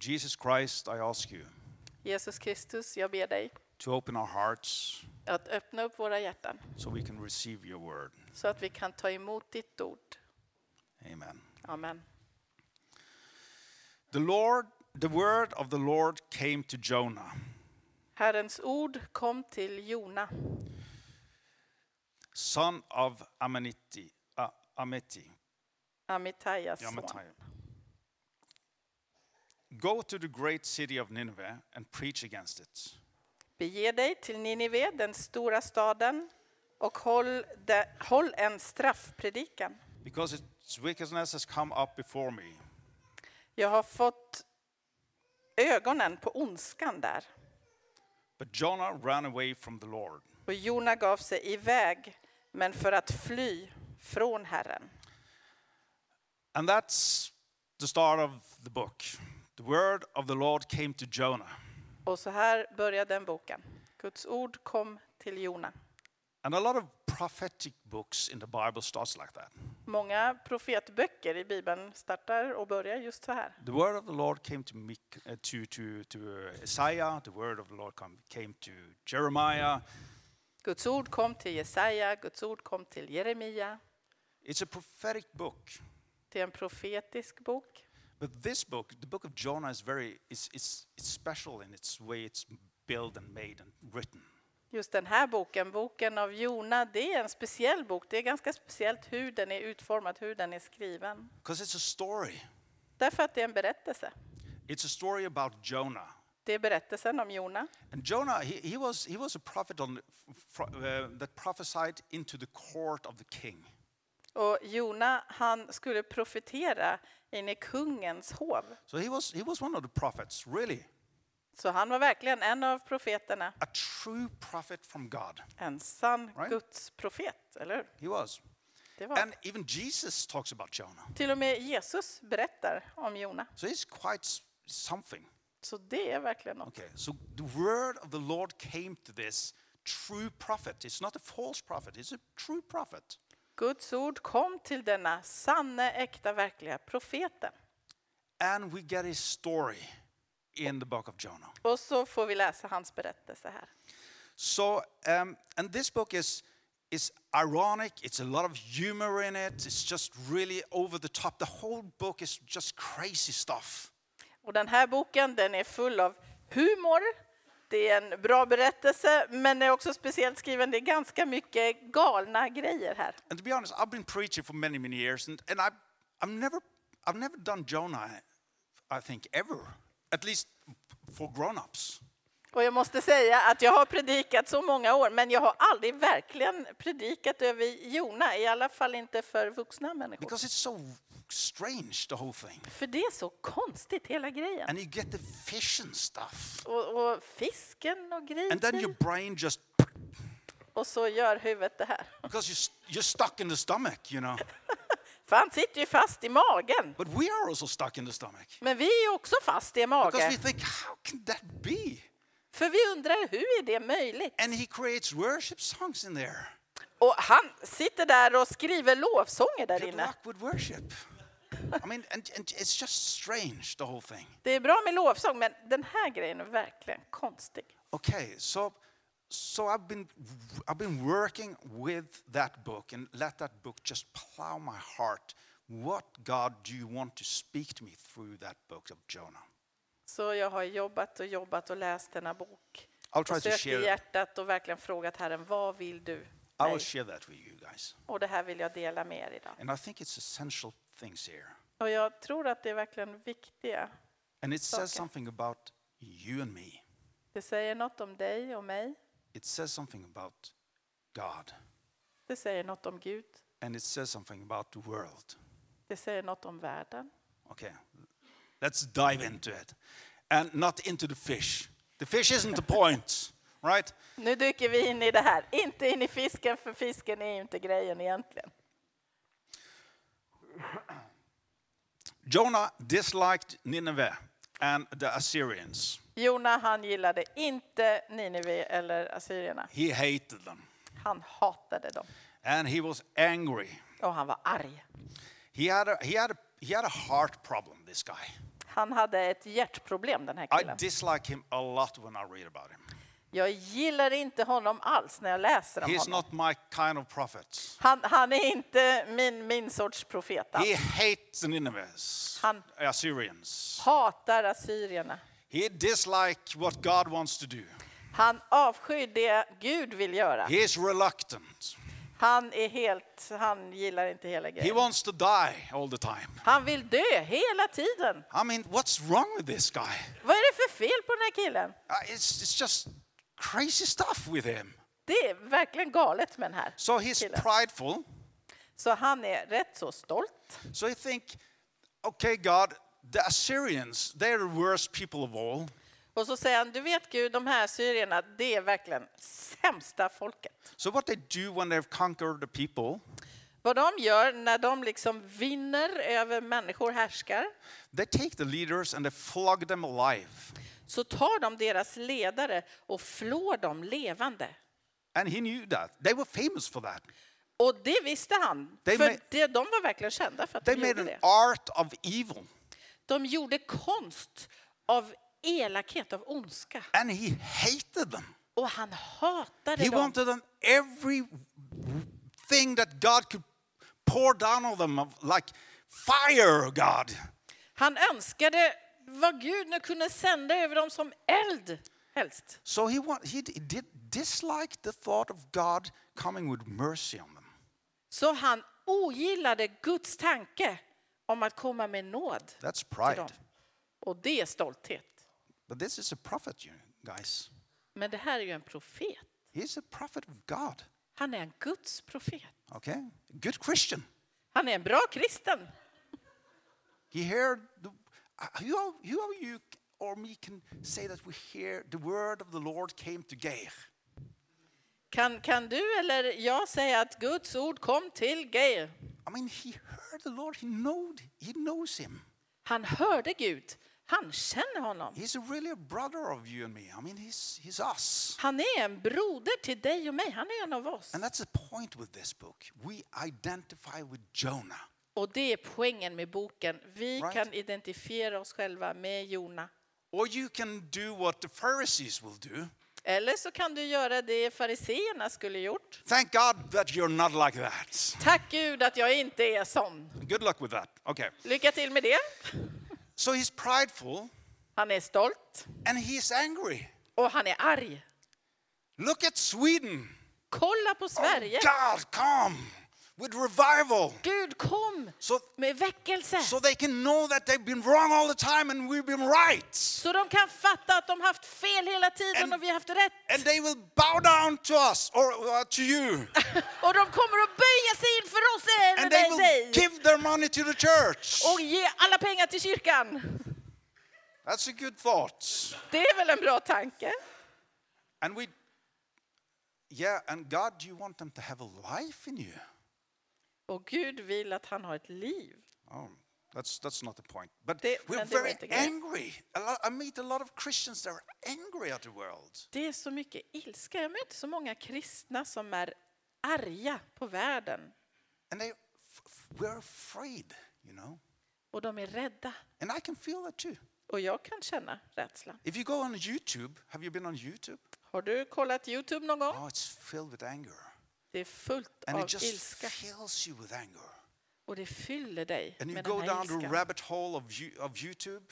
Jesus Christ, I ask you Jesus Kristus, jag ber dig to open our hearts att öppna upp våra hjärtan so we can receive your word. så att vi kan ta emot ditt ord. Amen. Amen. The Lord, the word of the Lord came to Jonah, Herrens ord kom till Jona, son of Amittai, uh, Amittai, Amittajas son. Go to the great city of Nineveh and preach against it. Bege dig till Ninive, den stora staden, och håll, de, håll en straffpredikan. Because its wickedness has come up before me. Jag har fått ögonen på ondskan där. But Jonah ran away from the Lord. Och Jona gav sig iväg, men för att fly från Herren. And that's the start of the book. The word of the Lord came to Jonah. Och så här börjar den boken. Guds ord kom till Jona. And a lot of prophetic books in the Bible starts like that. Många profetböcker i Bibeln startar och börjar just så här. The word of the Lord came to, uh, to, to, to Isaiah. The word of the Lord came to Jeremiah. Guds ord kom till Jesaja, Guds ord kom till Jeremia. It's a prophetic book. Det är en profetisk bok. But this book, the book of Jonah, is very it's, it's, it's special in its way it's built and made and written. Just den här boken, boken av Jona, det är en speciell bok. Det är ganska speciellt hur den är utformad, hur den är skriven. Because it's a story. Därför att det är en berättelse. It's a story about Jonah. Det är berättelsen om Jona. And Jonah, he, he, was, he was a prophet on, uh, that prophesied into the court of the king. Och Jona, han skulle profetera in i kungens hov. So he was, he was one of the prophets, really. Så han var verkligen en av profeterna. A true prophet from God. En sann Right. Guds profet, eller hur? He was. Det var. And even Jesus talks about Jonah. Till och med Jesus berättar om Jona. So he's quite something. Så det är verkligen något. Okay, so the word of the Lord came to this true prophet. It's not a false prophet, it's a true prophet. Guds ord kom till denna sanne, äkta, verkliga profeten. And we get his story in the book of Jonah. Och så får vi läsa hans berättelse här. So, um, and this book is is ironic. It's a lot of humor in it. It's just really over the top. The whole book is just crazy stuff. Och den här boken den är full av humor. Det är en bra berättelse, men den är också speciellt skriven. Det är ganska mycket galna grejer här. And to be honest, I've been preaching for many, many years, and, and I've, I've never I've never done Jonah, I think, ever. At least for grown-ups. Och jag måste säga att jag har predikat så många år, men jag har aldrig verkligen predikat över Jona, i alla fall inte för vuxna människor. Because it's so strange, the whole thing. För det är så konstigt, hela grejen. And you get the fish and stuff. Och, och fisken och And then grejer. your brain just, Och så gör huvudet det här. because you're, you're stuck in the stomach, you know. För han sitter ju fast i magen. But we are also stuck in the stomach. Men vi är också fast i Because we magen. think, how can that be? För vi undrar, hur är det möjligt? And he creates worship songs in there. Och han sitter där och skriver lovsånger där Good inne. luck with worship. I mean, and, and it's just strange, the whole thing. Det är bra med lovsång, men den här grejen är verkligen konstig. Okay, so so I've been I've been working with that book and let that book just plow my heart. What God do you want to speak to me through that book of Jonah? Så jag har jobbat och jobbat och läst denna bok. I'll try Och sökt i hjärtat och verkligen frågat Herren, vad vill du I will share that with you guys. Och det här vill jag dela med er idag. And I think it's essential things here. Och jag tror att det är verkligen viktiga. And it says something about you and me. Det säger något om dig och mig. It says something about God. Det säger något om Gud. And it says something about the world. Det säger något om världen. Okay, let's dive into it. And not into the fish. The fish isn't the point, right? Nu dyker vi in i det här. Inte in i fisken, för fisken är ju inte grejen egentligen. Jonah disliked Nineveh and the Assyrians. Jona han gillade inte Nineve eller assyrierna. He hated them. Han hatade dem. And he was angry. Och han var arg. He had a, he had a, he had a heart problem, this guy. Han hade ett hjärtproblem den här I killen. dislike him a lot when I read about him. Jag gillar inte honom alls när jag läser om He's honom. not my kind of prophet. Han, han är inte min, min sorts profet. He hates the Ninevites, Han- Assyrians. hatar assyrierna. He dislikes what God wants to do. Han avskyr det Gud vill göra. He is reluctant. Han är helt, han gillar inte hela He grejen. wants to die all the time. Han vill dö hela tiden. I mean, what's wrong with this guy? Vad är det för fel på den här killen? Uh, It's, it's just crazy stuff with him. Det är verkligen galet med den här So he's killen. prideful. Så han är rätt så stolt. So he think, okay, God, the Assyrians, they're the worst people of all. Och så säger han, du vet Gud, de här syrierna, det är verkligen sämsta folket. So what they do when they've conquered the people, Vad de gör när de liksom vinner över människor, härskar, they take the leaders and they flog them alive. så tar de deras ledare och flår dem levande. And he knew that. They were famous for that. Och det visste han, They för ma- det, de var verkligen kända för att They de made gjorde an det. art of evil. De gjorde konst av elakhet, av ondska. And he hated them. Och han hatade He dem. wanted them every thing that God could pour down on them of like fire, God. Han önskade vad Gud nu kunde sända över dem som eld, helst. So he want, he did dislike the thought of God coming with mercy on them. Så han ogillade Guds tanke om att komma med nåd That's till pride. dem. Och det är stolthet. But this is a prophet, you guys. Men det här är ju en profet. He's a prophet of God. Han är en Guds profet. Okay? Good Christian. Han är en bra kristen. He heard the, uh, who of you or me can say that we hear the word of the Lord came to Geir? Kan, kan du eller jag säga att Guds ord kom till Geir? I mean, he heard the Lord. He knowed. He knows him. Han hörde Gud. Han känner honom. He's really a brother of you and me. I mean, he's he's us. Han är en broder till dig och mig. Han är en av oss. And that's the point with this book. We identify with Jonah. Och det är poängen med boken. Vi Right. kan identifiera oss själva med Jona. Or you can do what the Pharisees will do. Eller så kan du göra det fariseerna skulle gjort. Thank God that you're not like that. Tack Gud att jag inte är sån. Good luck with that. Okay. Lycka till med det. So he's prideful Han är stolt and he's angry. och han är arg. Look at Sweden. Kolla på Sverige. God, come with revival. Gud kom So, med väckelse. so they can know that they've been wrong all the time and we've been right. Så de kan fatta att de haft fel hela tiden And- och vi har haft rätt. And they will bow down to us or uh, to you. Och de kommer att böja sig inför oss eller And they will dig. give their money to the church. Och ge alla pengar till kyrkan. That's a good thought. Det är väl en bra tanke? And we, yeah, and God, you want them to have a life in you? Och Gud vill att han har ett liv. Oh, that's that's not the point. But Det- we're very angry. Lot, I meet a lot of Christians that are angry at the world. Det är så mycket ilska. Jag möter så många kristna som är arga på världen. And they, we're afraid, you know. Och de är rädda. And I can feel that too. Och jag kan känna rädsla. If you go on YouTube, have you been on YouTube? Har du kollat Youtube någon gång? Oh, it's filled with anger. Det är fullt And av it just ilska. fills you with anger. Och det fyller dig And you med go den här down the ilskan. rabbit hole of, you, of YouTube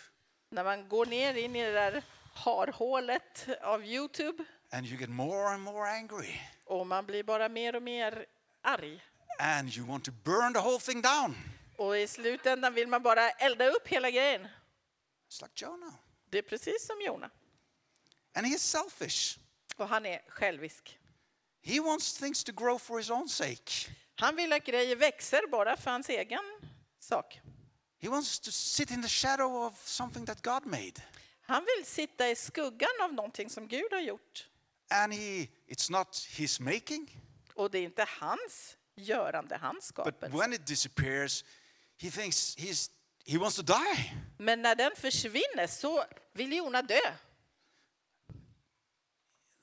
När man går ner in i det där harhålet av Youtube and you get more and more angry. och man blir bara mer och mer arg. And you want to burn the whole thing down. Och i slutändan vill man bara elda upp hela grejen. It's like Jonah. Det är precis som Jona. And he's selfish. Och han är självisk. He wants things to grow for his own sake. Han vill att grejer växer bara för hans egen sak. He wants to sit in the shadow of something that God made. Han vill sitta i skuggan av någonting som Gud har gjort. And he it's not his making, Och det är inte hans görande, hans but skapelse. when it disappears, he thinks he's he wants to die. Men när den försvinner så vill Jona dö.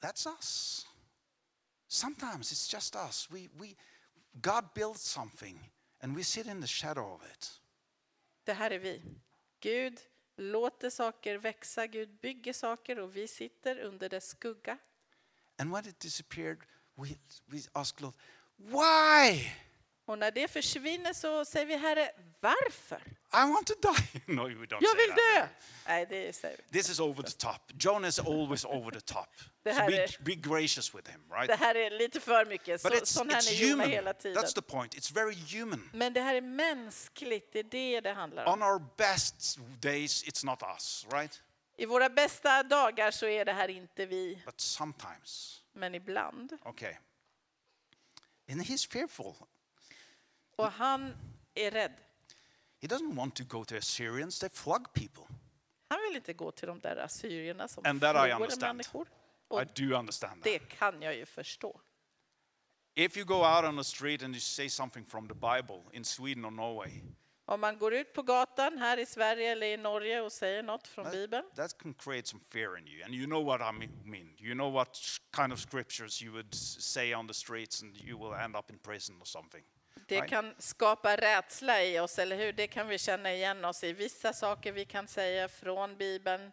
That's us. Sometimes it's just us. We, we, God builds something and we sit in the shadow of it. Det här är vi. Gud låter saker växa, Gud bygger saker och vi sitter under dess skugga. And when it disappeared, we, we asked Lord, why? Och när det försvinner så säger vi Herre, varför? I want to die. no, we don't Jag vill dö! Nej, det säger vi. This is over the top. John is always over the top. Det So här be, är- be gracious with him, right? Det här är lite för mycket. But Så, it's, sån här är Jona human. hela tiden. That's the point. It's very human. Men det här är mänskligt, det är det det handlar om. On our best days, it's not us, right? I våra bästa dagar så är det här inte vi, But sometimes, men ibland. okay. And he's fearful. Och han är rädd. He doesn't want to go to Assyrians. They flog people. Han vill inte gå till de där assyrierna som And that I understand. människor. I Och do understand that. det kan jag ju förstå. If you go out on the street and you say something from the Bible in Sweden or Norway, Om man går ut på gatan här i Sverige eller i Norge och säger något från Bibeln, that, that can create some fear in you. And you know what I mean-. You know what kind of scriptures you would say on the streets and you will end up in prison or something. Det kan skapa rädsla i oss, eller hur? Det kan vi känna igen oss i. Vissa saker vi kan säga från Bibeln,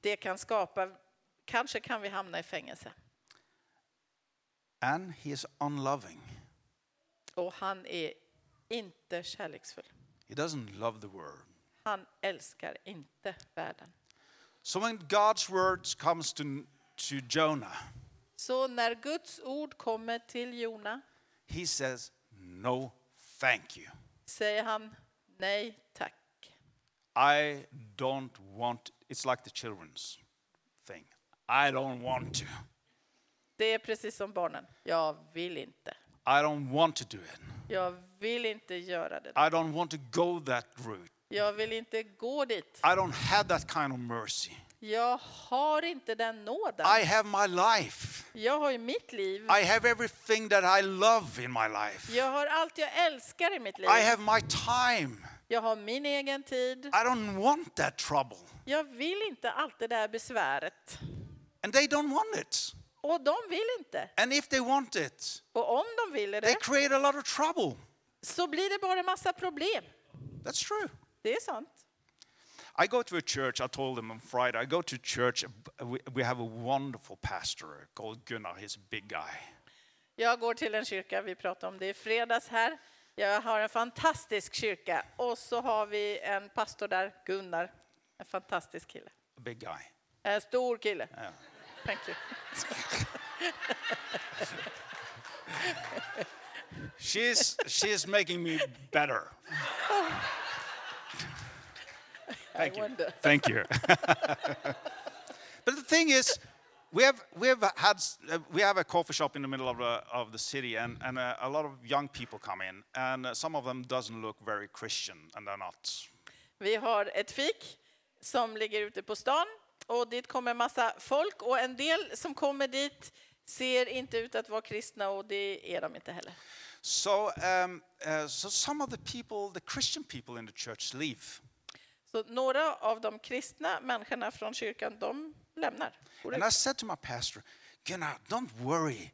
det kan skapa, kanske kan vi hamna i fängelse. And he is unloving. Och han är inte kärleksfull. He doesn't love the word. Han älskar inte världen. So when God's words comes to, to Jonah, Så när Guds ord kommer till Jona he says, no, thank you. säger han nej tack. I don't want, it's like the children's thing. I don't want to. Det är precis som barnen. Jag vill inte. I don't want to do it. Jag vill inte göra det. I don't want to go that route. Jag vill inte gå dit. I don't have that kind of mercy. Jag har inte den nåden. I have my life. Jag har ju mitt liv. I have everything that I love in my life. Jag har allt jag älskar i mitt liv. I have my time. Jag har min egen tid. I don't want that trouble. Jag vill inte allt det där besväret. And they don't want it. Och de vill inte. And if they want it, Och om de they det create a lot of trouble. så blir det bara en massa problem. That's true. Det är sant. I go to a church, I told them on Friday, I go to church, we, we have a wonderful pastor called Gunnar, he's a big guy. Jag går till en kyrka, vi pratade om det i fredags här. Jag har en fantastisk kyrka och så har vi en pastor där, Gunnar. En fantastisk kille. A big guy. En stor kille. Yeah. Thank you. She's, she's making me better. Thank you. wonder. Thank you. but the thing is, we have, we have, had, uh, we have a coffee shop in the middle of the, of the city, and, and uh, a lot of young people come in, and uh, some of them doesn't look very Christian, and they're not. Vi har ett fik som ligger ute på stan och dit kommer en massa folk och en del som kommer dit ser inte ut att vara kristna och det är de inte heller. So, um, uh, so some of the people, the Christian people in the church, leave. Så några av de kristna människorna från kyrkan, de lämnar. And. I said to my pastor, Gunnar, don't worry.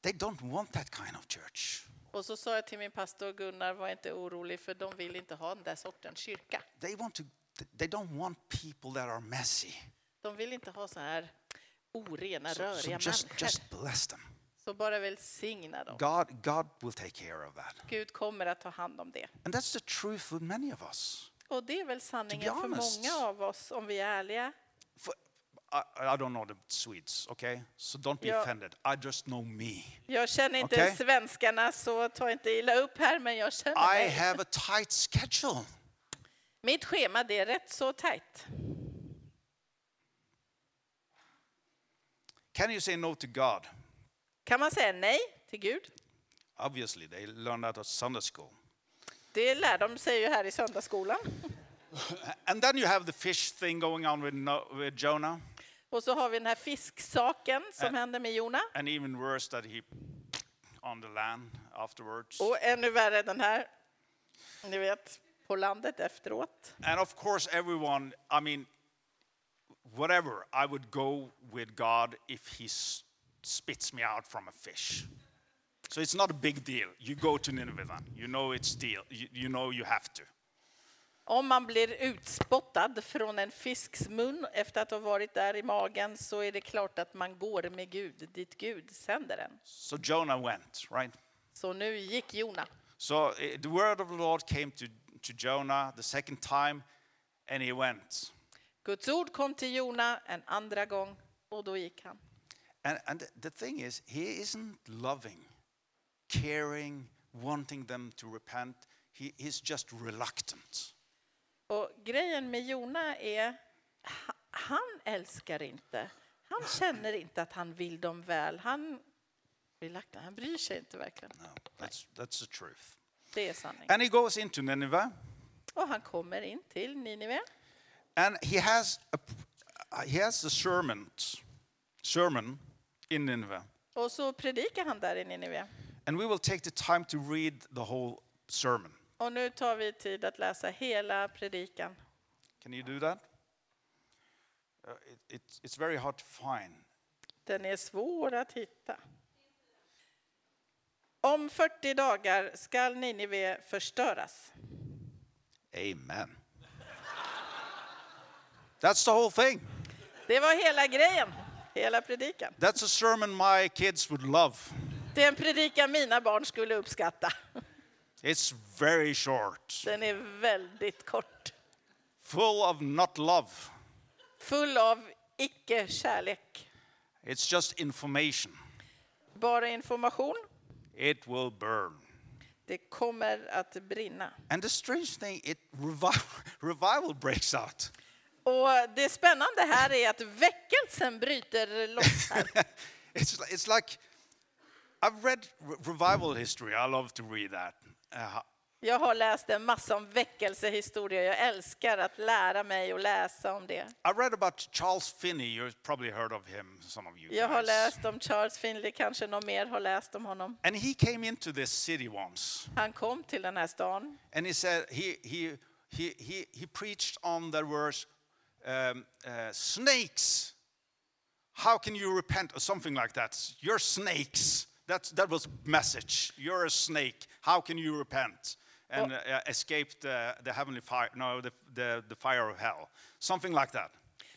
They don't want that kind of church. Och så sa jag till min pastor Gunnar, var inte orolig för de vill inte ha den där sortens kyrka. They want to. They don't want people that are messy. De vill inte ha så här orena, So, so röriga just, människor. just bless them. Så bara välsigna dem. God, God will take care of that. Gud kommer att ta hand om det. And that's the truth with many of us. Och det är väl sanningen för många av oss, om vi är ärliga. For, I, I don't know the Swedes, okay? So don't be Ja. offended. I just know me. Jag känner inte Okej. svenskarna, så ta inte illa upp här, men jag känner I mig. have a tight schedule. Mitt schema det är rätt så tajt. Can you say no to God? Kan man säga nej till Gud? Obviously, they learn that at Sunday school. Det lär de sig ju här i söndagsskolan. And then you have the fish thing going on with, no, with Jonah. Och så har vi den här fisksaken som händer med Jona. And even worse, that he on the land afterwards. Och ännu värre den här, ni vet, på landet efteråt. And of course, everyone, I mean, whatever, I would go with God if he spits me out from a fish. So it's not a big deal. You go to Nineveh then. You know it's deal. You, you know you have to. Om man blir utspottad från en fisks mun efter att ha varit där i magen så är det klart att man går med Gud dit Gud sänder en. So Jonah went, right? Så nu gick Jona. So uh, the word of the Lord came to, to Jonah the second time, and he went. Guds ord kom till Jona en andra gång och då gick han. And, and the thing is, he isn't loving, caring, wanting them to repent. He, he's just reluctant. Och grejen med Jona är, ha- han älskar inte. Han känner inte att han vill dem väl. Han, reluctant, han bryr sig inte verkligen. No, that's, that's the truth. Det är sanning. And he goes into Nineveh, Och han kommer in till Ninive. and he has a, uh, he has a sermon, sermon in Nineveh. Och så predikar han där i Ninive. And we will take the time to read the whole sermon. Och nu tar vi tid att läsa hela predikan. Can you do that? Uh, it, it's, it's very hard to find. Den är svår att hitta. Om 40 dagar skall Ninive förstöras. Amen. That's the whole thing. Det var hela grejen, hela predikan. That's a sermon my kids would love. Det är en predikan mina barn skulle uppskatta. It's very short, Den är väldigt kort, full of not love. full av icke-kärlek. It's just information. Bara information. It will burn. Det kommer att brinna. And the strange thing, it revival, revival breaks out. Och det spännande här är att väckelsen bryter loss här. it's, it's like I've read re- revival history. I love to read that. Uh, Jag har läst en massa om väckelsehistoria. Jag älskar att lära mig och läsa om det. I read about Charles Finney. You've probably heard of him, some of you Jag har guys. läst om Charles Finley, kanske någon mer har läst om honom. And he came into this city once, Han kom till den här stan and he said he he he he, he preached on the verse um, uh, snakes. How can you repent or something like that? You're snakes. That's that was message. You're a snake. How can you repent and uh, escape the, the heavenly fire? No, the, the the fire of hell. Something like that.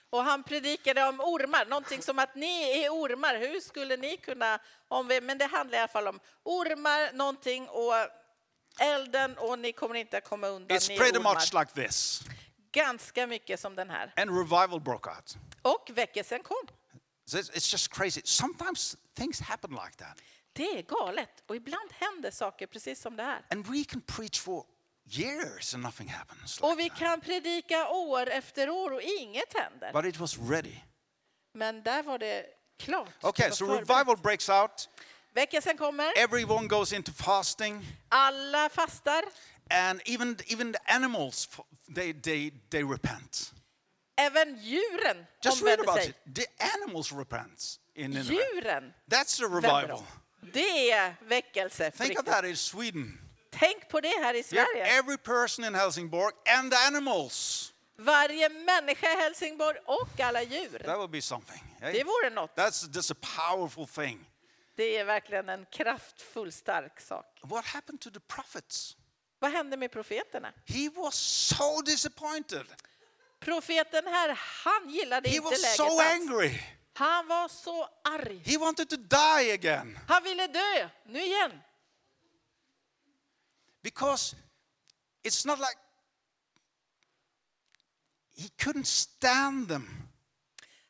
och han predikade om ormar, någonting som att ni är ormar. Hur skulle ni kunna om vi, Men det handlar i alla fall om ormar, någonting och elden och ni kommer inte att komma undan. It's pretty much like this. Ganska mycket som den här. And revival broke out. Och väckelsen kom. So it's just crazy. Sometimes things happen like that. Det är galet och ibland händer saker precis som det här. And we can preach for years and nothing happens. Och Like vi that. kan predika år efter år och inget händer. But it was ready. Men där var det klart. Det Okay, var so förberett. revival breaks out. Väckelsen kommer, Everyone goes into fasting. alla fastar, And even, even the animals, they, they, they repent. även djuren Just read about sig. it. The animals repent in. Djuren That's vänder revival. Det är väckelse. Think of that in Sweden. Tänk på det här i Sverige. every person in Helsingborg and the animals. Varje människa i Helsingborg och alla djur. That would be something. eh? Det vore något. That's, that's a powerful thing. Det är verkligen en kraftfull, stark sak. What happened to the prophets? Vad hände med profeterna? He was so disappointed. Profeten här, han gillade He inte was läget so alls. angry. Han var så arg. He wanted to die again Han ville dö, nu igen. because it's not like he couldn't stand them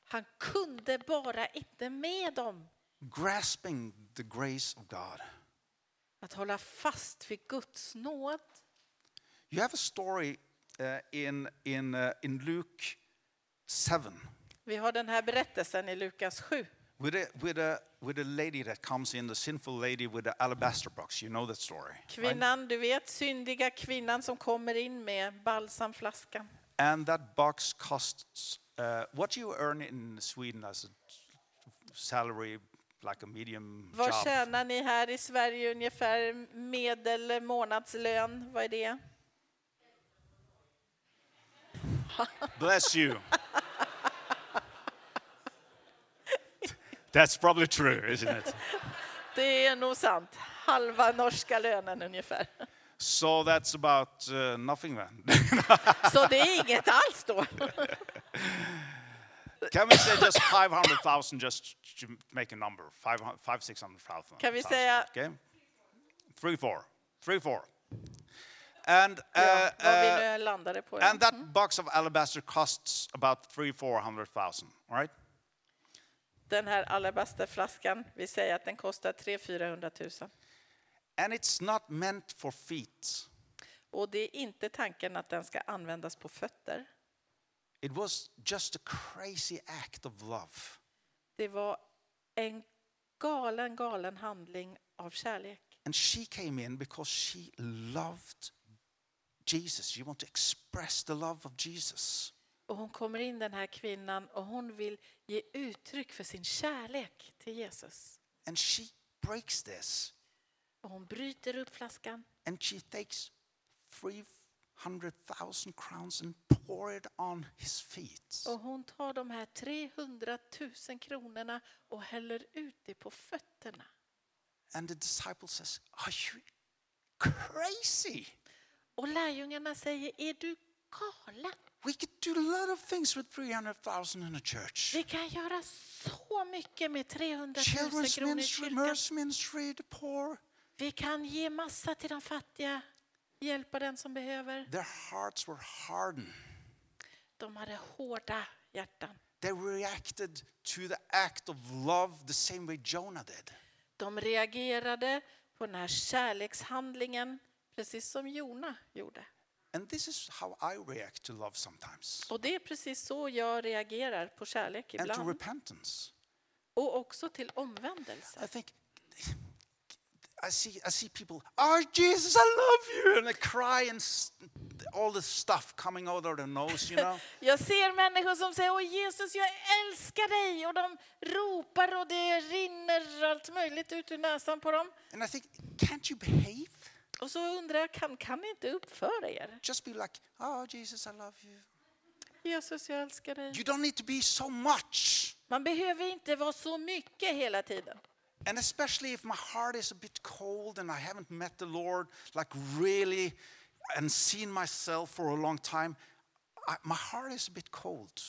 Han kunde bara inte med dem. grasping the grace of God. Att hålla fast vid Guds nåd. You have a story uh, in, in, uh, in Luke 7 Vi har den här berättelsen i Lukas 7. with a, with, a, with a lady that comes in, the sinful lady with the alabaster box. You know that story. right? Kvinnan, du vet, syndiga kvinnan som kommer in med balsamflaskan. And that box costs uh, what you earn in Sweden as a salary, like a medium Vad job. tjänar ni här i Sverige ungefär medel månadslön? Vad är det? Bless you. That's probably true, isn't it? Det är nog sant. Halva norska lönen ungefär. So that's about uh, nothing then. Så det är inget alls då. Can we say just 500,000 just to make a number? 500, 500 600,000. Kan vi säga- Okay. Three, four. Three, four. And, uh, Ja, uh, landade på. and that box of alabaster costs about three, 400,000, all right? Den här alabasterflaskan, vi säger att den kostar 300 000 And it's not meant for feet. Och det är inte tanken att den ska användas på fötter. It was just a crazy act of love. Det var en galen, galen handling av kärlek. And she came in because she loved Jesus. She wanted to express the love of Jesus. Och hon kommer in den här kvinnan och hon vill ge uttryck för sin kärlek till Jesus. And she breaks this Och hon bryter upp flaskan and she takes 300,000 crowns and pour it on his feet. och hon tar de här 300 000 kronorna och häller ut det på fötterna. And the disciple says, Are you crazy? Och lärjungarna säger, är du galen? We could do a lot of things with 300,000 in a church. Vi kan göra så mycket med 300 000 Children's kronor i ministry, kyrkan. mercy ministry, the poor. Vi kan ge massa till de fattiga, hjälpa den som behöver. Their hearts were hardened. De hade hårda hjärtan. They reacted to the act of love the same way Jonah did. De reagerade på den här kärlekshandlingen precis som Jona gjorde. And this is how I react to love sometimes. Och det är precis så jag reagerar på kärlek And to ibland. repentance. Och också till omvändelse. I think I see I see people, oh Jesus, I love you, and they cry and s- all this stuff coming out of their nose, you know. Jag ser människor som säger Åh Jesus, jag älskar dig och de ropar och det rinner allt möjligt ut ur näsan på dem. and I think, can't you behave? Och så undrar jag, kan, kan ni inte uppföra er? Just be like, oh Jesus, I love you. Jesus, jag älskar dig. You don't need to be so much. Man behöver inte vara så mycket hela tiden. And especially if my heart is a bit cold and I haven't met the Lord like really and seen myself for a long time, I, my heart is a bit cold.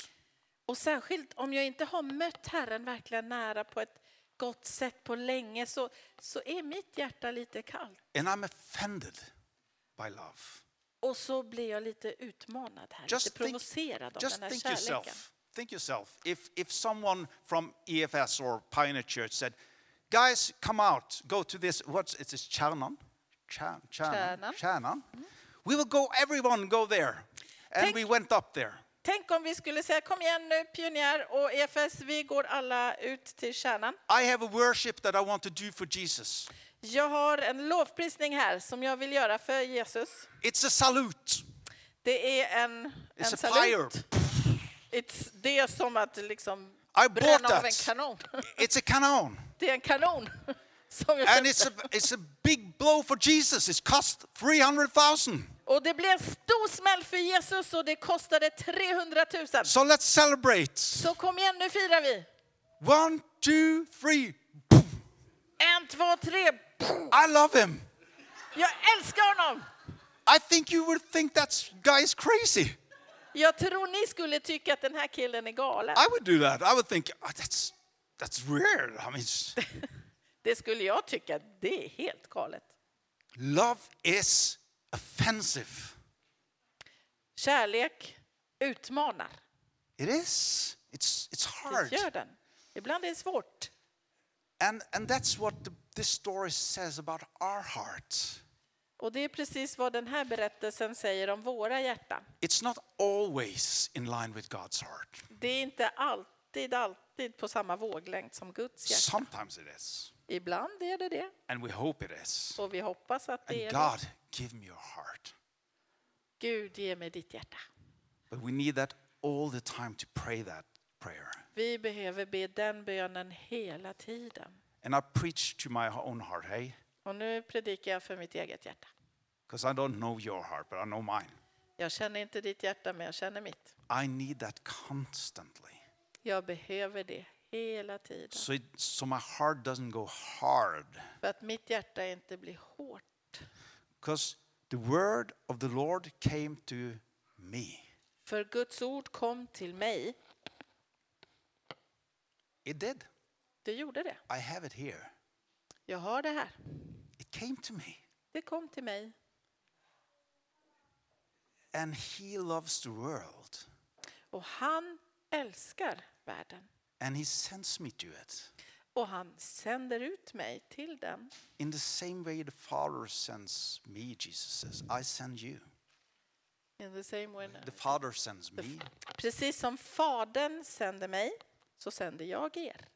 Och särskilt om jag inte har mött Herren verkligen nära på ett gott sätt på länge så, så är mitt hjärta lite kallt. And I'm offended by love. Och så blir jag lite utmanad här, Just lite think, provocerad av just den här think kärleken. yourself. Think yourself. If, if someone from EFS or Pioneer Church said, guys, come out, go to this, what's it's this Kärnan? Kärnan? Kärnan. Kärnan. We will go, everyone go there. And Tänk- we went up there. Tänk om vi skulle säga kom igen nu pionjär och EFS, vi går alla ut till kärnan. I have a worship that I want to do for Jesus. Jag har en lovprisning här som jag vill göra för Jesus. It's a salute. Det är en, It's en a salut. fire. It's, det är som att liksom I bränna av en kanon. It's a canon. Det är en kanon. And it's a, it's a big blow for Jesus. It's cost 300,000. Och det blev en stor smäll för Jesus och det kostade 300 000. So let's celebrate. Så kom igen, nu firar vi. One, two, three. En, två, tre. I love him. Jag älskar honom. I think you would think that guy is crazy. Jag tror ni skulle tycka att den här killen är galen. I would do that. I would think "Oh, that's that's weird. I mean, Det skulle jag tycka, det är helt galet. love is offensive. Kärlek utmanar. It is. It's it's Det hard. gör den. Ibland är det svårt. And and that's what the, this story says about our heart. Och det är precis vad den här berättelsen säger om våra hjärtan. It's not always in line with God's heart. Det är inte alltid, alltid på samma våglängd som Guds hjärta. Sometimes it is, Ibland är det det. and we hope it is. Och vi hoppas att det är And det. God, give me your heart. Gud, ge mig ditt hjärta. But we need that all the time to pray that prayer. Vi behöver be den bönen hela tiden. And I preach to my own heart, hey? Och nu predikar jag för mitt eget hjärta. Because I don't know your heart, but I know mine. Jag känner inte ditt hjärta, men jag känner mitt. I need that constantly. Jag behöver det hela tiden. So, it, so my heart doesn't go hard. För att mitt hjärta inte blir hårt. Because The word of the Lord came to me. För Guds ord kom till mig. It did. Det gjorde det. I have it here. Jag har det här. It came to me. Det kom till mig. And he loves the world. Och han älskar världen. And he sends me to it. Och han sänder ut mig till den. In the same way the Father sends me, Jesus says, I send you. In the same way. The Father sends me, Precis som Fadern sänder mig så sänder jag er.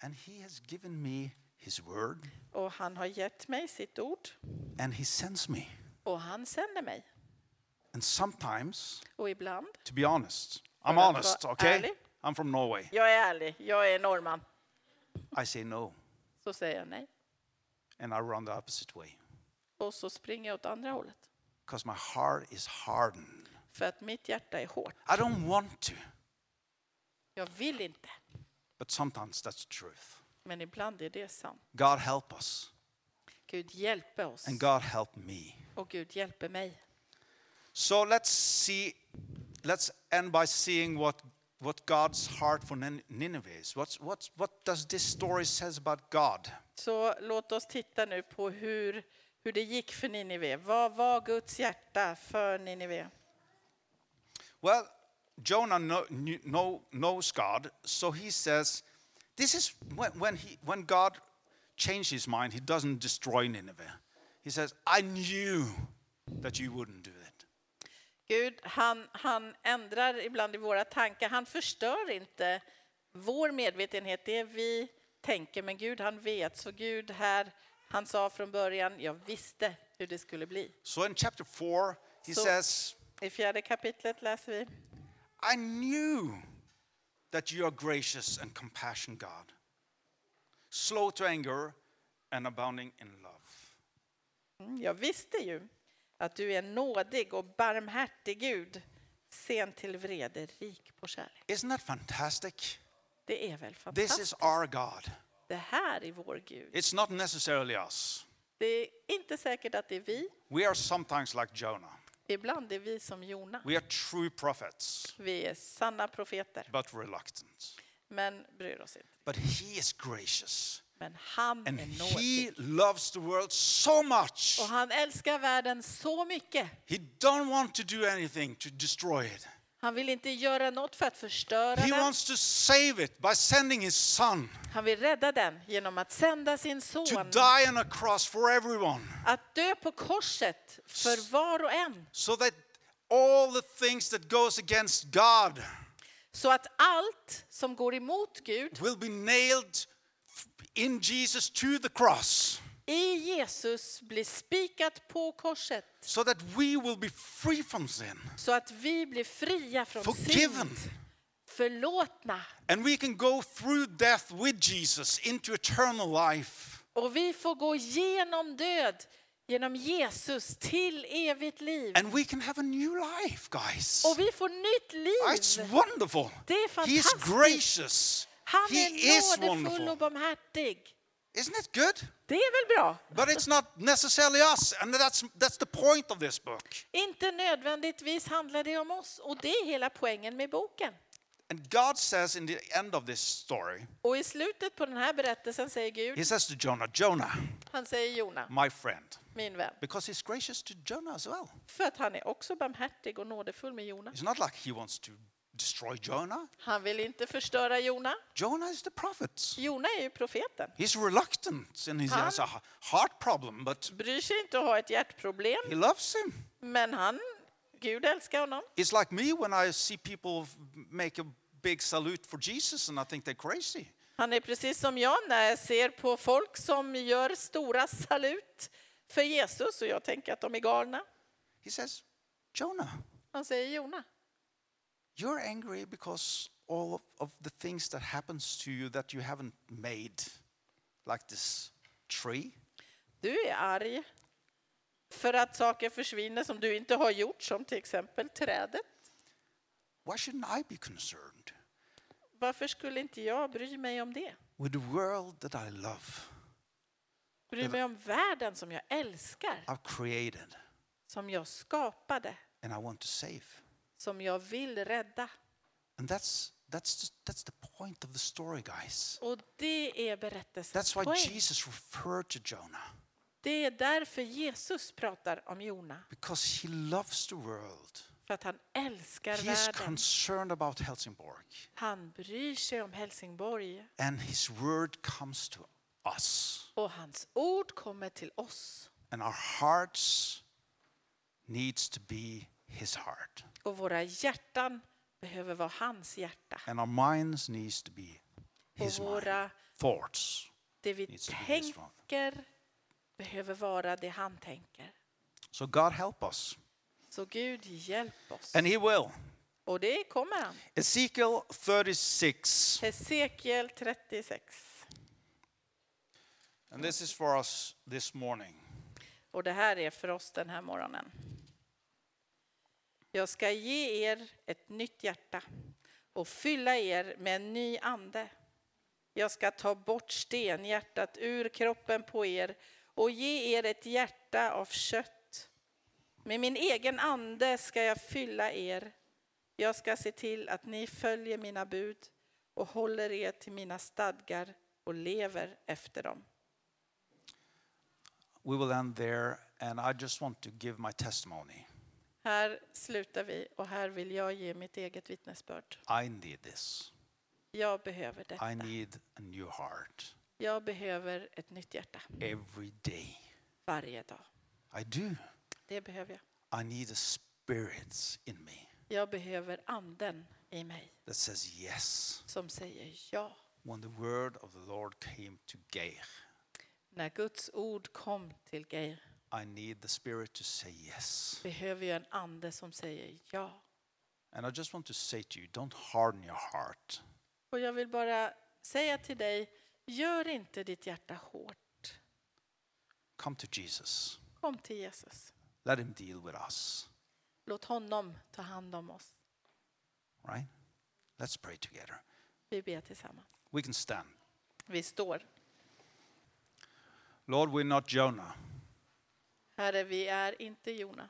and he has given me his word, Och han har gett mig sitt ord and he sends me. och han sänder mig. And sometimes, Och ibland, to be honest, I'm honest, okay? ärlig. I'm from Norway. jag är ärlig, jag är norrman, I say no, så säger jag nej. and I run the opposite way Och så springer jag åt andra hållet. because my heart is hardened. För att mitt hjärta är hårt. I don't want to, Jag vill inte. but sometimes that's the truth. Men ibland är det sant. God help us, Gud hjälper oss. and God help me. Och Gud hjälper mig. So let's see, let's end by seeing what, what God's heart for Nin- Nineveh is. What's, what's, what does this story says about God? Så låt oss titta nu på hur, hur det gick för Ninive. Vad var Guds hjärta för Ninive? Well, Jonah know, know, knows God, so he says, this is when, when, he, when God changed his mind, he doesn't destroy Nineveh. He says, I knew that you wouldn't do it. Gud, han, han ändrar ibland i våra tankar. Han förstör inte vår medvetenhet, det vi tänker. Men Gud, han vet. Så Gud här, han sa från början, jag visste hur det skulle bli. So in chapter 4, he So- says, I fjärde kapitlet läser vi. I knew that you are gracious and compassionate God, slow to anger and abounding in love. Mm, Jag visste ju att du är nådig och barmhärtig Gud, sen till vrede, rik på kärlek. Isn't that fantastic? Det är väl This is fantastiskt? our God. Det här är vår Gud. It's not necessarily us. Det är inte säkert att det är vi. We are sometimes like Jonah. Ibland är vi som Jona. We are true prophets, Vi är sanna profeter, but reluctant. men bryr oss inte. But he is gracious. Men han And är he nådig. loves the world so much. Och han älskar världen så mycket. He don't want to do anything to destroy it. Han vill inte göra något för att förstöra He den. wants to save it by sending his son Han vill rädda den genom att sända sin to son die on a cross for everyone. att dö på korset för var och en. so that all the things that goes against God Så att allt som går emot Gud will be nailed in Jesus to the cross i Jesus blir spikat på korset. so that we will be free from sin Så att vi blir fria från Forgiven. synd. Förlåtna. and we can go through death with Jesus into eternal life Och vi får gå genom död, genom Jesus till evigt liv. and we can have a new life guys Och vi får nytt it's liv. wonderful Det är he's fantastiskt. gracious Han he är nådefull och barmhärtig. isn't it good Det är väl bra? but it's not necessarily us and that's that's the point of this book Inte nödvändigtvis handlar det om oss. Och det är hela poängen med boken. and God says in the end of this story Och i slutet på den här berättelsen säger He Gud, says to Jonah, Jonah, han säger Jona, my friend, min vän. because he's gracious to Jonah as well. För att han är också barmhärtig och nådefull med Jona. It's not like he wants to destroy Jonah. Han vill inte förstöra Jona. Jonah is the prophet. Jona är ju profeten. He's reluctant and he has a heart problem, but Bryr sig inte att ha ett hjärtproblem. he loves him. Men han, Gud älskar honom. It's like me when I see people make a big salute for Jesus and I think they're crazy. Han är precis som jag när jag ser på folk som gör stora salut för Jesus och jag tänker att de är galna. He says, Jonah, Han säger Jona, you're angry because all of, of the things that happens to you that you haven't made, like this tree. du är arg för att saker försvinner som du inte har gjort, som till exempel trädet. Why shouldn't I be concerned? Varför skulle inte jag bry mig om det? with the world that I love, Bry mig om världen som jag älskar, I've created. som jag skapade, and I want to save. Som jag vill rädda. And that's, that's, just, that's the point of the story, guys. Och det är berättelsens That's why poäng. Jesus referred to Jonah, Det är därför Jesus pratar om Jona. because he loves the world. För att han älskar He is världen. concerned about Helsingborg, Han bryr sig om Helsingborg. and his word comes to us. Och hans ord kommer till oss. And our hearts needs to be his heart. Och våra hjärtan behöver vara hans hjärta. And our minds needs to be Och his mind. våra, Thoughts. det vi tänker behöver vara det han tänker. So God help us. Så Gud, hjälp oss. And he will. Och det kommer han. Ezekiel 36. Hesekiel 36. And this is for us this morning. Och det här är för oss den här morgonen. Jag ska ge er ett nytt hjärta och fylla er med en ny ande. Jag ska ta bort stenhjärtat ur kroppen på er och ge er ett hjärta av kött. Med min egen ande ska jag fylla er. Jag ska se till att ni följer mina bud och håller er till mina stadgar och lever efter dem. We will end there, and I just want to give my testimony. Här slutar vi och här vill jag ge mitt eget vittnesbörd. I need this. Jag behöver detta. I need a new heart Jag behöver ett nytt hjärta every day. varje dag. I do. Det behöver jag. I need a spirit in me Jag behöver anden i mig that says yes. som säger ja. When the word of the Lord came to Geir, När Guds ord kom till Geir I need the spirit to say yes. behöver jag en ande som säger ja. And I just want to say to you, don't harden your heart. Och jag vill bara säga till dig, gör inte ditt hjärta hårt. Come to Jesus. Kom till Jesus. Let him deal with us. Låt honom ta hand om oss. Right? Let's pray together. Vi ber tillsammans. We can stand. Vi står. Lord, we're not Jonah. Herre, vi är inte Jona.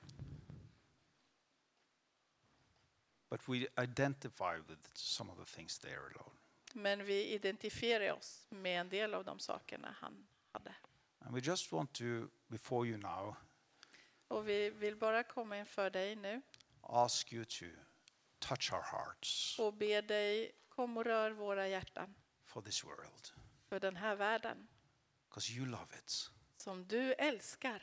But we identify with some of the things there, Lord. Men vi identifierar oss med en del av de sakerna han hade. And we just want to, before you now, Och vi vill bara komma inför dig nu ask you to touch our hearts och be dig kom och rör våra hjärtan for this world. för den här världen Because you love it. som du älskar.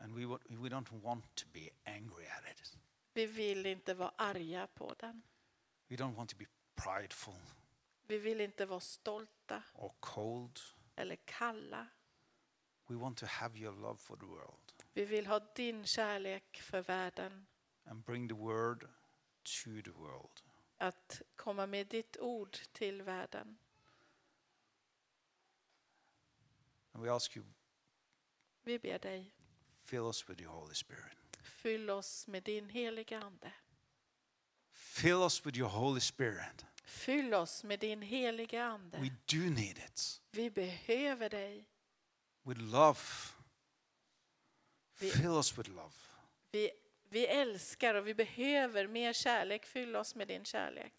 And we, we don't want to be angry at it. Vi vill inte vara arga på den. We don't want to be prideful Vi vill inte vara stolta or cold. eller kalla. We want to have your love for the world Vi vill ha din kärlek för världen. and bring the word to the world. Att komma med ditt ord till världen. And we ask you, Vi ber dig, fill us with your Holy Spirit. fyll oss med din heliga Ande. Fill us with your Holy Spirit. Fyll oss med din heliga Ande. We do need it. Vi behöver dig. With love. Vi- Fill us with love. Vi, vi älskar och vi behöver mer kärlek. Fyll oss med din kärlek.